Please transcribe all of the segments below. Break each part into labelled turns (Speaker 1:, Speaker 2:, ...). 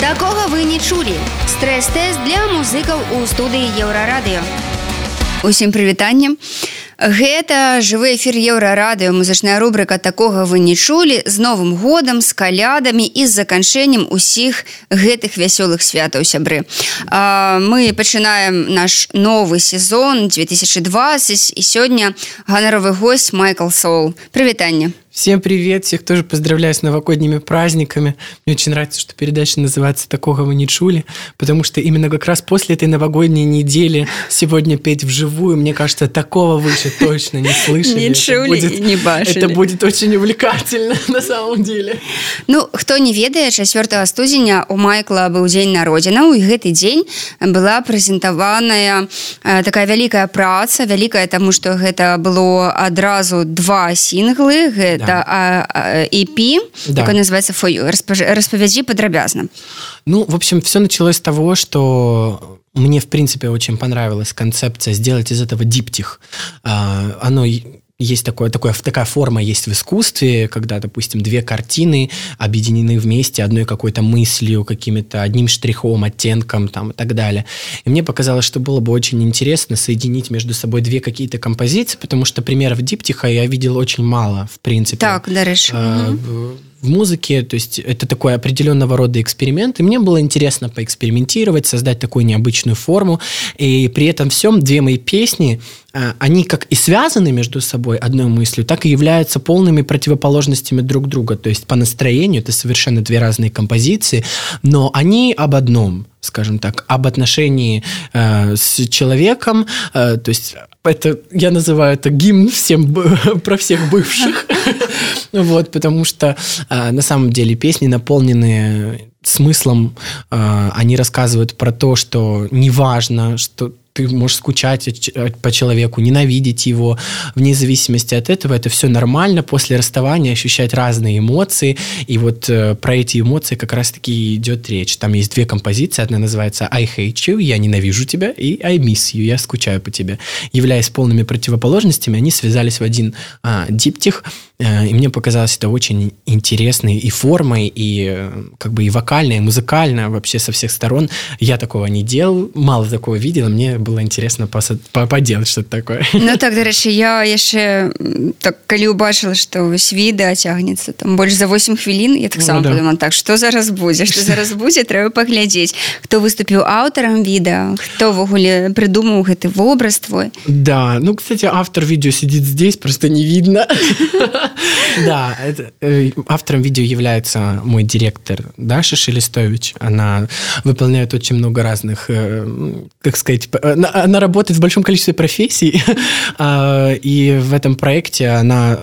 Speaker 1: Такога вы не чулі. Стрэс-тэст для музыкаў у студыі еўрарадыё. Усім прывітанне. Гэта жывы эфір еўрарадыё музычная рубрыка такога вы не чулі з новым годам з калядамі і з заканчэннем усіх гэтых вясёлых святаў сябры а, мы пачынаем наш новы сезон 2020 і сёння ганаровы гость майкл соул прывітанне
Speaker 2: Всем привет, всех тоже поздравляю с новогодними праздниками. Мне очень нравится, что передача называется «Такого вы не чули», потому что именно как раз после этой новогодней недели сегодня петь вживую, мне кажется, такого вы же точно не слышали.
Speaker 1: Не чули будет, не бачили.
Speaker 2: Это будет очень увлекательно на самом деле.
Speaker 1: Ну, кто не ведает, 4 студзеня у Майкла был день народзінаў, и гэты день была прэзентаваная э, такая великая праца, великая тому, что это было одразу два синглы, гэта да. а, а, EP, да. такой называется For You. Распавядзі падрабязна.
Speaker 2: Ну, в общем, все началось с того, что мне, в принципе, очень понравилась концепция сделать из этого диптих. А, оно есть такое, такое, такая форма есть в искусстве, когда, допустим, две картины объединены вместе одной какой-то мыслью, каким-то одним штрихом, оттенком там, и так далее. И мне показалось, что было бы очень интересно соединить между собой две какие-то композиции, потому что примеров диптиха я видел очень мало, в принципе.
Speaker 1: Так, Дарыш. Э, угу
Speaker 2: в музыке, то есть это такой определенного рода эксперимент, и мне было интересно поэкспериментировать, создать такую необычную форму, и при этом всем две мои песни, а, они как и связаны между собой одной мыслью, так и являются полными противоположностями друг друга, то есть по настроению это совершенно две разные композиции, но они об одном, скажем так, об отношении э, с человеком, э, то есть это я называю это гимн всем про всех бывших, вот, потому что э, на самом деле песни наполнены смыслом, э, они рассказывают про то, что неважно, что ты можешь скучать по человеку, ненавидеть его, вне зависимости от этого, это все нормально после расставания ощущать разные эмоции, и вот э, про эти эмоции как раз-таки идет речь. Там есть две композиции, одна называется I hate you, я ненавижу тебя, и I miss you, я скучаю по тебе. Являясь полными противоположностями, они связались в один а, диптих, э, и мне показалось это очень интересной и формой, и э, как бы и вокально, и музыкально, вообще со всех сторон. Я такого не делал, мало такого видел, мне было интересно поделать что-то такое
Speaker 1: Ну так дарэчы я яшчэ так калі убачыла что вось відэа цягнецца там больш за 8 хвілін я таксама ну, да. подумала так что зараз будзе что зараз будзе трэба паглядзець хто выступіў аўтарам відэа хто ввогуле придумаў гэты вобраз твой
Speaker 2: да ну кстати автор видео сидит здесь просто не видно да э, автором видео является мой директор Даша Шелестович она выполняет очень много разных э, как сказать она, она работает в большом количестве профессий, а, и в этом проекте она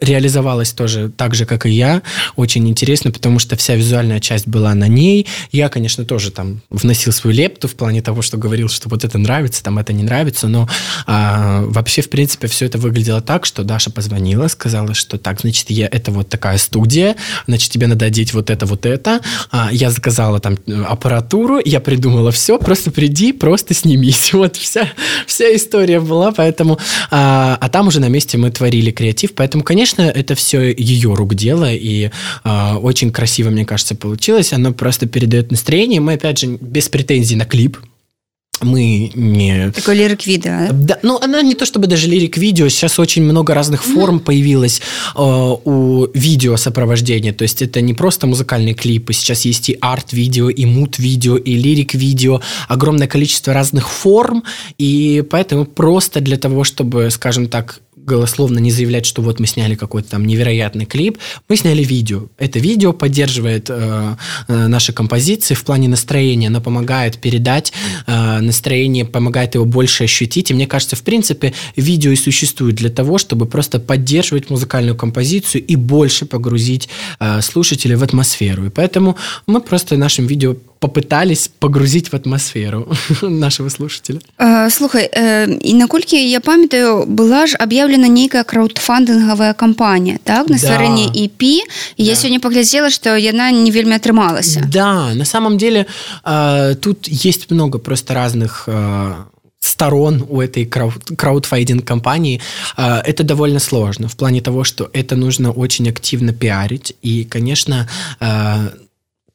Speaker 2: реализовалась тоже так же, как и я. Очень интересно, потому что вся визуальная часть была на ней. Я, конечно, тоже там вносил свою лепту в плане того, что говорил, что вот это нравится, там это не нравится, но а, вообще, в принципе, все это выглядело так, что Даша позвонила, сказала, что так, значит, я, это вот такая студия, значит, тебе надо одеть вот это, вот это. А, я заказала там аппаратуру, я придумала все, просто приди, просто снимись. Вот вся, вся история была, поэтому... А, а там уже на месте мы творили креатив, поэтому конечно, это все ее рук дело, и э, очень красиво, мне кажется, получилось. Оно просто передает настроение. Мы, опять же, без претензий на клип, мы не...
Speaker 1: Такой лирик-видео,
Speaker 2: да? да? Ну, она не то чтобы даже лирик-видео, сейчас очень много разных форм mm-hmm. появилось э, у видео сопровождения, то есть это не просто музыкальные клипы, сейчас есть и арт-видео, и мут-видео, и лирик-видео, огромное количество разных форм, и поэтому просто для того, чтобы, скажем так, голословно не заявлять, что вот мы сняли какой-то там невероятный клип, мы сняли видео. Это видео поддерживает э, э, наши композиции в плане настроения, оно помогает передать э, настроение, помогает его больше ощутить. И мне кажется, в принципе, видео и существует для того, чтобы просто поддерживать музыкальную композицию и больше погрузить э, слушателей в атмосферу. И поэтому мы просто нашим видео попытались погрузить в атмосферу нашего слушателя.
Speaker 1: Э, слухай, э, і наколькі я памятаю, была ж об'яўлена нейкая краудфандынгавая кампанія, так, на стварэнне да. EP, і да. я сёння паглядзела, што яна не вельмі атрымалася.
Speaker 2: Да, на самом деле э, тут есть много просто разных э, сторон у этой краудфайдинг компании э, это довольно сложно в плане того, что это нужно очень активно пиарить и, конечно, э,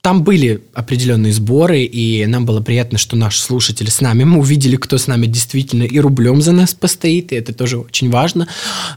Speaker 2: там были определенные сборы, и нам было приятно, что наш слушатель с нами. Мы увидели, кто с нами действительно и рублем за нас постоит, и это тоже очень важно.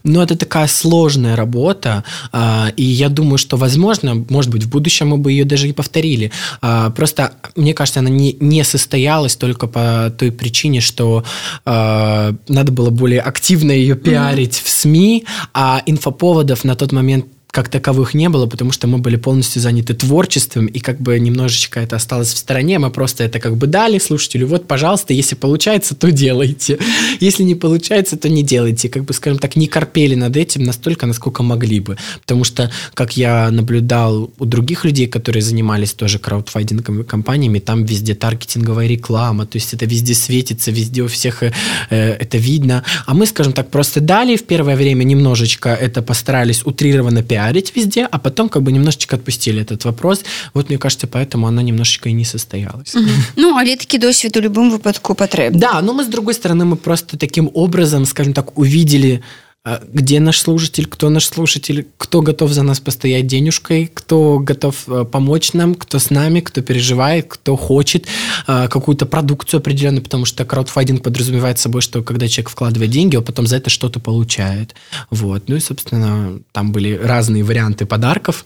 Speaker 2: Но это такая сложная работа, а, и я думаю, что, возможно, может быть, в будущем мы бы ее даже и повторили. А, просто, мне кажется, она не, не состоялась только по той причине, что а, надо было более активно ее пиарить mm-hmm. в СМИ, а инфоповодов на тот момент как таковых не было, потому что мы были полностью заняты творчеством, и как бы немножечко это осталось в стороне, мы просто это как бы дали слушателю, вот, пожалуйста, если получается, то делайте, если не получается, то не делайте, как бы, скажем так, не корпели над этим настолько, насколько могли бы, потому что, как я наблюдал у других людей, которые занимались тоже краудфайдинговыми компаниями, там везде таргетинговая реклама, то есть это везде светится, везде у всех э, это видно, а мы, скажем так, просто дали в первое время немножечко это постарались утрированно пиарить, пиарить везде, а потом как бы немножечко отпустили этот вопрос. Вот, мне кажется, поэтому она немножечко и не состоялась.
Speaker 1: Угу. Ну, але такі досвід у любом выпадку потребен.
Speaker 2: Да, но мы, с другой стороны, мы просто таким образом, скажем так, увидели а, где наш слушатель, кто наш слушатель, кто готов за нас постоять денежкой, кто готов э, помочь нам, кто с нами, кто переживает, кто хочет а, какую-то продукцию определенную, потому что краудфандинг подразумевает собой, что когда человек вкладывает деньги, он потом за это что-то получает. Вот. Ну и, собственно, там были разные варианты подарков.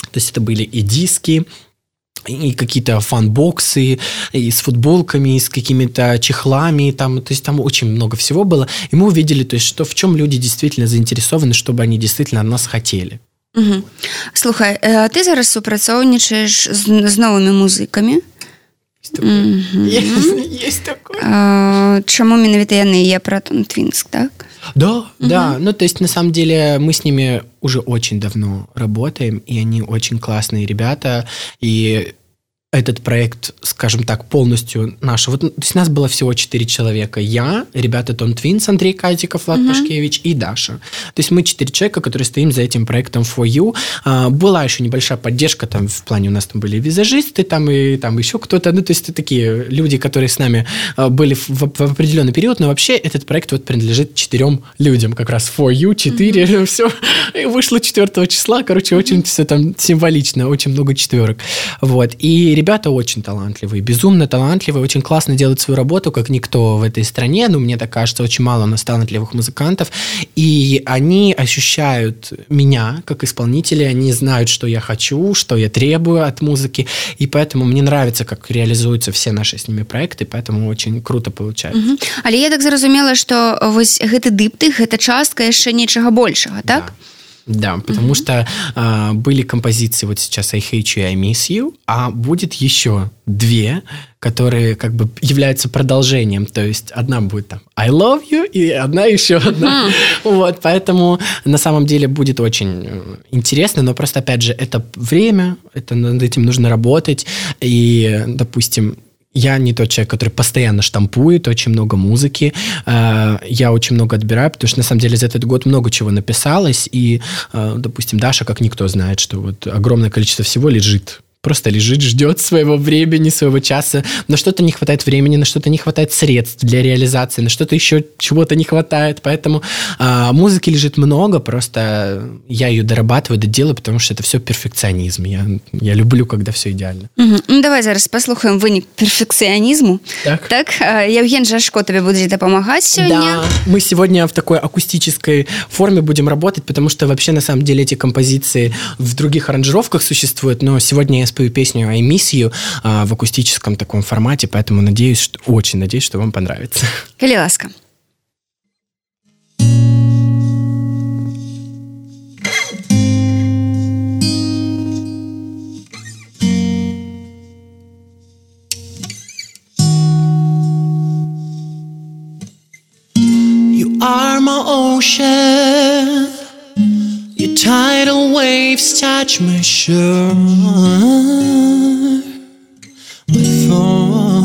Speaker 2: То есть это были и диски, и какие-то фанбоксы, и с футболками, и с какими-то чехлами, там, то есть там очень много всего было. И мы увидели, то есть, что в чем люди действительно заинтересованы, чтобы они действительно нас хотели.
Speaker 1: Угу. Слухай, а ты зараз супрацоўнічаеш з, з новымі музыкамі чаму менавіта яны я про твинск так
Speaker 2: Да да. Ну то есть на самом деле мы с ними уже очень давно работаем и они очень классные ребята. И этот проект, скажем так, полностью наш. Вот то есть нас было всего четыре человека. Я, ребята Том Твинс, Андрей Катиков, Влад угу. Пашкевич и Даша. То есть мы четыре человека, которые стоим за этим проектом For You. А, была еще небольшая поддержка там в плане у нас там были визажисты, там и там еще кто-то. Ну, то есть это такие люди, которые с нами а, были в, в, в определенный период. Но вообще этот проект вот принадлежит четырем людям. Как раз For You, четыре, угу. все. И вышло 4 числа. Короче, очень все там символично, очень много четверок. Вот. И ребята очень талантливые, безумно талантливые, очень классно делают свою работу, как никто в этой стране. Ну, мне так кажется, очень мало у нас талантливых музыкантов. И они ощущают меня как исполнителя, они знают, что я хочу, что я требую от музыки. И поэтому мне нравится, как реализуются все наши с ними проекты, поэтому очень круто получается. Угу.
Speaker 1: Але я так зразумела, что вось гэты дыптых это частка яшчэ нечага большага, так? Да.
Speaker 2: Да, потому mm-hmm. что а, были композиции вот сейчас I Hate You, I Miss You, а будет еще две, которые как бы являются продолжением. То есть одна будет там I Love You и одна еще одна. Mm-hmm. Вот, поэтому на самом деле будет очень э, интересно, но просто опять же это время, это над этим нужно работать и, допустим, я не тот человек, который постоянно штампует очень много музыки. Э, я очень много отбираю, потому что на самом деле за этот год много чего написалось. И, э, допустим, Даша, как никто знает, что вот огромное количество всего лежит просто лежит, ждет своего времени, своего часа. На что-то не хватает времени, на что-то не хватает средств для реализации, на что-то еще чего-то не хватает. Поэтому а, музыки лежит много, просто я ее дорабатываю, доделаю, потому что это все перфекционизм. Я, я люблю, когда все идеально.
Speaker 1: Угу. Ну, давай зараз послухаем вынік перфекционизму. Так. Так, Евген Жашко тебе будет помогать сегодня.
Speaker 2: Да, мы сегодня в такой акустической форме будем работать, потому что вообще на самом деле эти композиции в других аранжировках существуют, но сегодня я спою песню I Miss You а, в акустическом таком формате, поэтому надеюсь, что, очень надеюсь, что вам понравится.
Speaker 1: Калі ласка.
Speaker 2: You are my ocean waves touch my shore before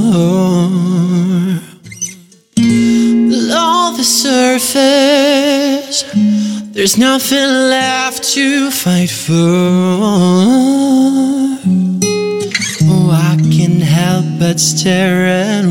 Speaker 2: Below the surface There's nothing left to fight for. Oh, I can't help but stare and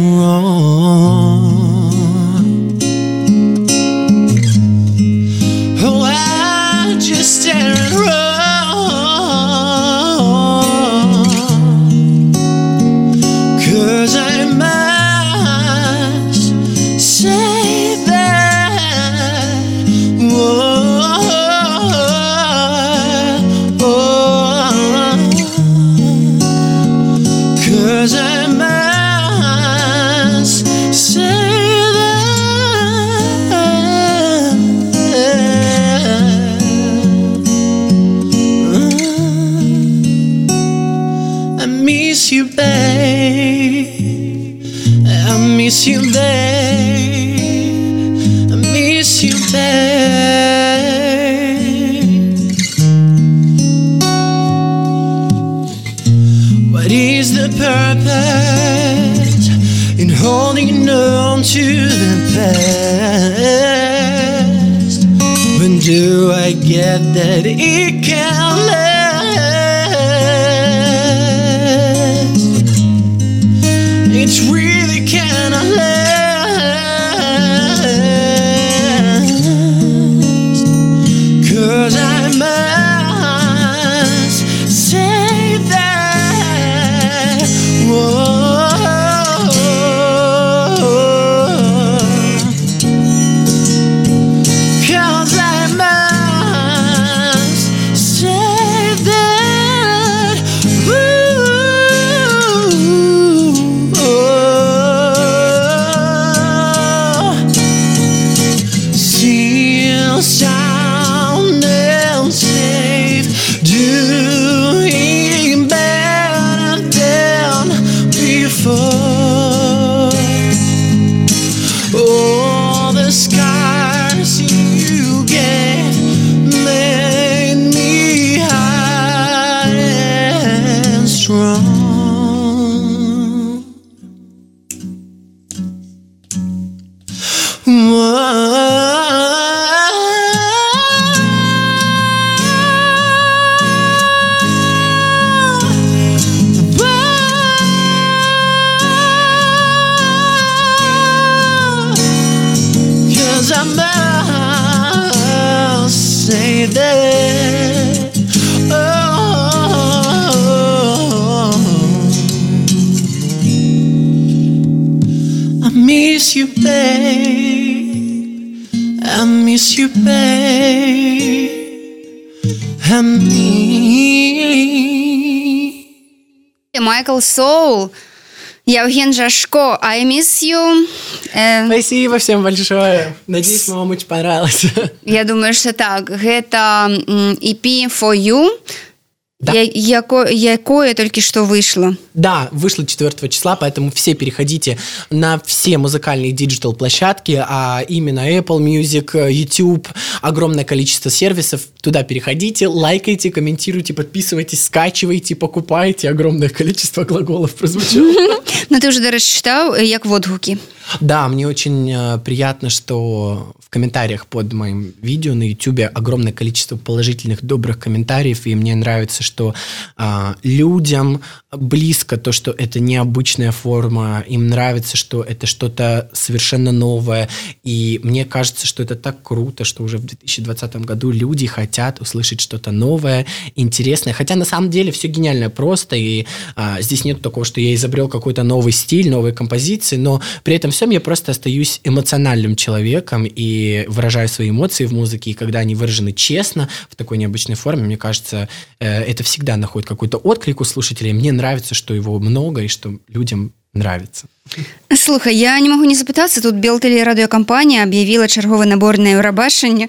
Speaker 2: you, babe. I miss you, babe. What is the purpose in holding on to the past? When do I get that it can last? Oh, oh, oh, I miss you, babe. I miss you, babe. I miss.
Speaker 1: Michael Soul. Евген Жашко, I miss you. Э,
Speaker 2: Спасибо всем большое. Надеюсь, вам очень понравилось.
Speaker 1: Я думаю, што так. Гэта м, EP for you,
Speaker 2: Да.
Speaker 1: я- яко, якое толькі што выйшла.
Speaker 2: Да, вышло 4 числа, поэтому все переходите на все музыкальные digital -площадки, а именно Apple Music, YouTube, огромное количество сервисов. Туда переходите, лайкайте, комментируйте, подписывайтесь, скачивайте, покупайте. Огромное количество глаголов прозвучало.
Speaker 1: Ну, ты ўжо, дарэчы, чытаў, э, як водгукі.
Speaker 2: Да, мне очень э, приятно, что в комментариях под моим видео на YouTube огромное количество положительных, добрых комментариев, и мне нравится, что а, людям близко то, что это необычная форма, им нравится, что это что-то совершенно новое, и мне кажется, что это так круто, что уже в 2020 году люди хотят услышать что-то новое, интересное, хотя на самом деле все гениально просто, и а, здесь нет такого, что я изобрел какой-то новый стиль, новые композиции, но при этом всем я просто остаюсь эмоциональным человеком и выражаю свои эмоции в музыке, и когда они выражены честно, в такой необычной форме, мне кажется, э, это всегда находит какой-то отклик у слушателей. Мне нравится, что его много и что людям нравится.
Speaker 1: Слухай, я не могу не запитатися. Тут Белтелерадіокомпанія об'явила черговий набор на Євробачення.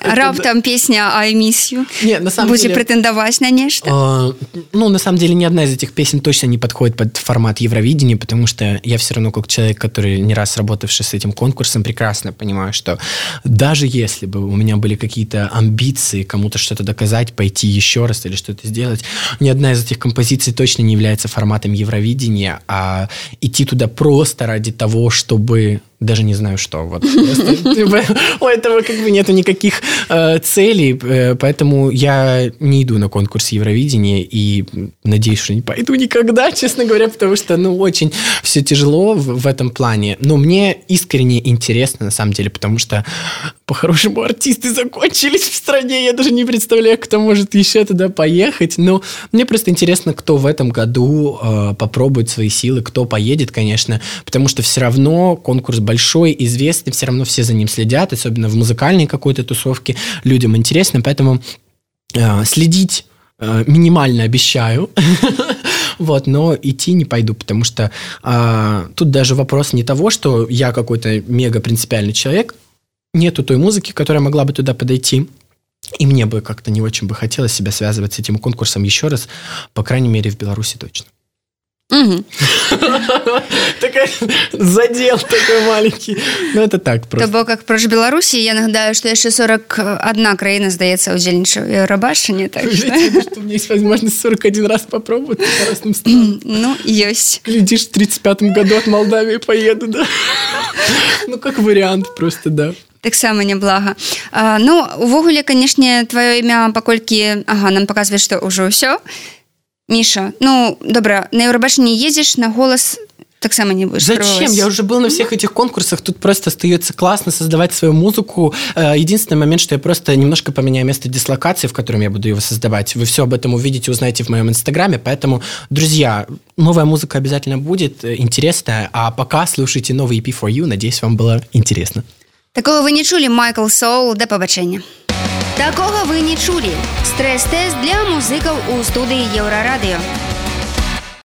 Speaker 1: Раптом песня I miss you.
Speaker 2: Не, на самом
Speaker 1: Будете
Speaker 2: деле...
Speaker 1: претендовать на нечто?
Speaker 2: А, Ну, на самом деле, ни одна из этих песен точно не подходит под формат Евровидения, потому что я все равно, как человек, который не раз работавший с этим конкурсом, прекрасно понимаю, что даже если бы у меня были какие-то амбиции кому-то что-то доказать, пойти еще раз или что-то сделать, ни одна из этих композиций точно не является форматом Евровидения, а идти туда просто ради того, чтобы даже не знаю что. Вот просто у этого как бы нету никаких э, целей, э, поэтому я не иду на конкурс Евровидения и надеюсь, что не пойду никогда, честно говоря, потому что, ну, очень все тяжело в, в этом плане. Но мне искренне интересно, на самом деле, потому что по-хорошему артисты закончились в стране, я даже не представляю, кто может еще туда поехать. Но мне просто интересно, кто в этом году э, попробует свои силы, кто поедет, конечно, потому что все равно конкурс большой, известный, все равно все за ним следят, особенно в музыкальной какой-то тусовке людям интересно, поэтому э, следить э, минимально обещаю. Вот, но идти не пойду, потому что а, тут даже вопрос не того, что я какой-то мега принципиальный человек, нету той музыки, которая могла бы туда подойти. И мне бы как-то не очень бы хотелось себя связывать с этим конкурсом еще раз, по крайней мере, в Беларуси точно. Такая задел такой маленький. Ну, это так просто.
Speaker 1: То бок как про Беларусі я нагадаю што яшчэ 41 краіна здаецца удзельнічаў Еўрабачанне так
Speaker 2: возможность 41 раз попробовать
Speaker 1: ну ёсць
Speaker 2: глядишь в 35 году от Молдавии поеду да? Ну как вариант просто да.
Speaker 1: Таксама няблага. Ну увогуле канешне твоё імя паколькі ага нам показвае што ўжо ўсё Миша, ну, добра, на Евробашне ездишь, на голос так само не будешь
Speaker 2: Зачем?
Speaker 1: пробовать.
Speaker 2: Я уже был на всех этих конкурсах, тут просто остается классно создавать свою музыку. Единственный момент, что я просто немножко поменяю место дислокации, в котором я буду его создавать. Вы все об этом увидите, узнаете в моем инстаграме, поэтому, друзья, новая музыка обязательно будет, э, интересная, а пока слушайте новый EP for You, надеюсь, вам было интересно.
Speaker 1: Такого вы не чули, Майкл Соул, до побачення. Такога вы не чулі. Стрэс-тэст для музыкаў у студыі Еўрарадыё.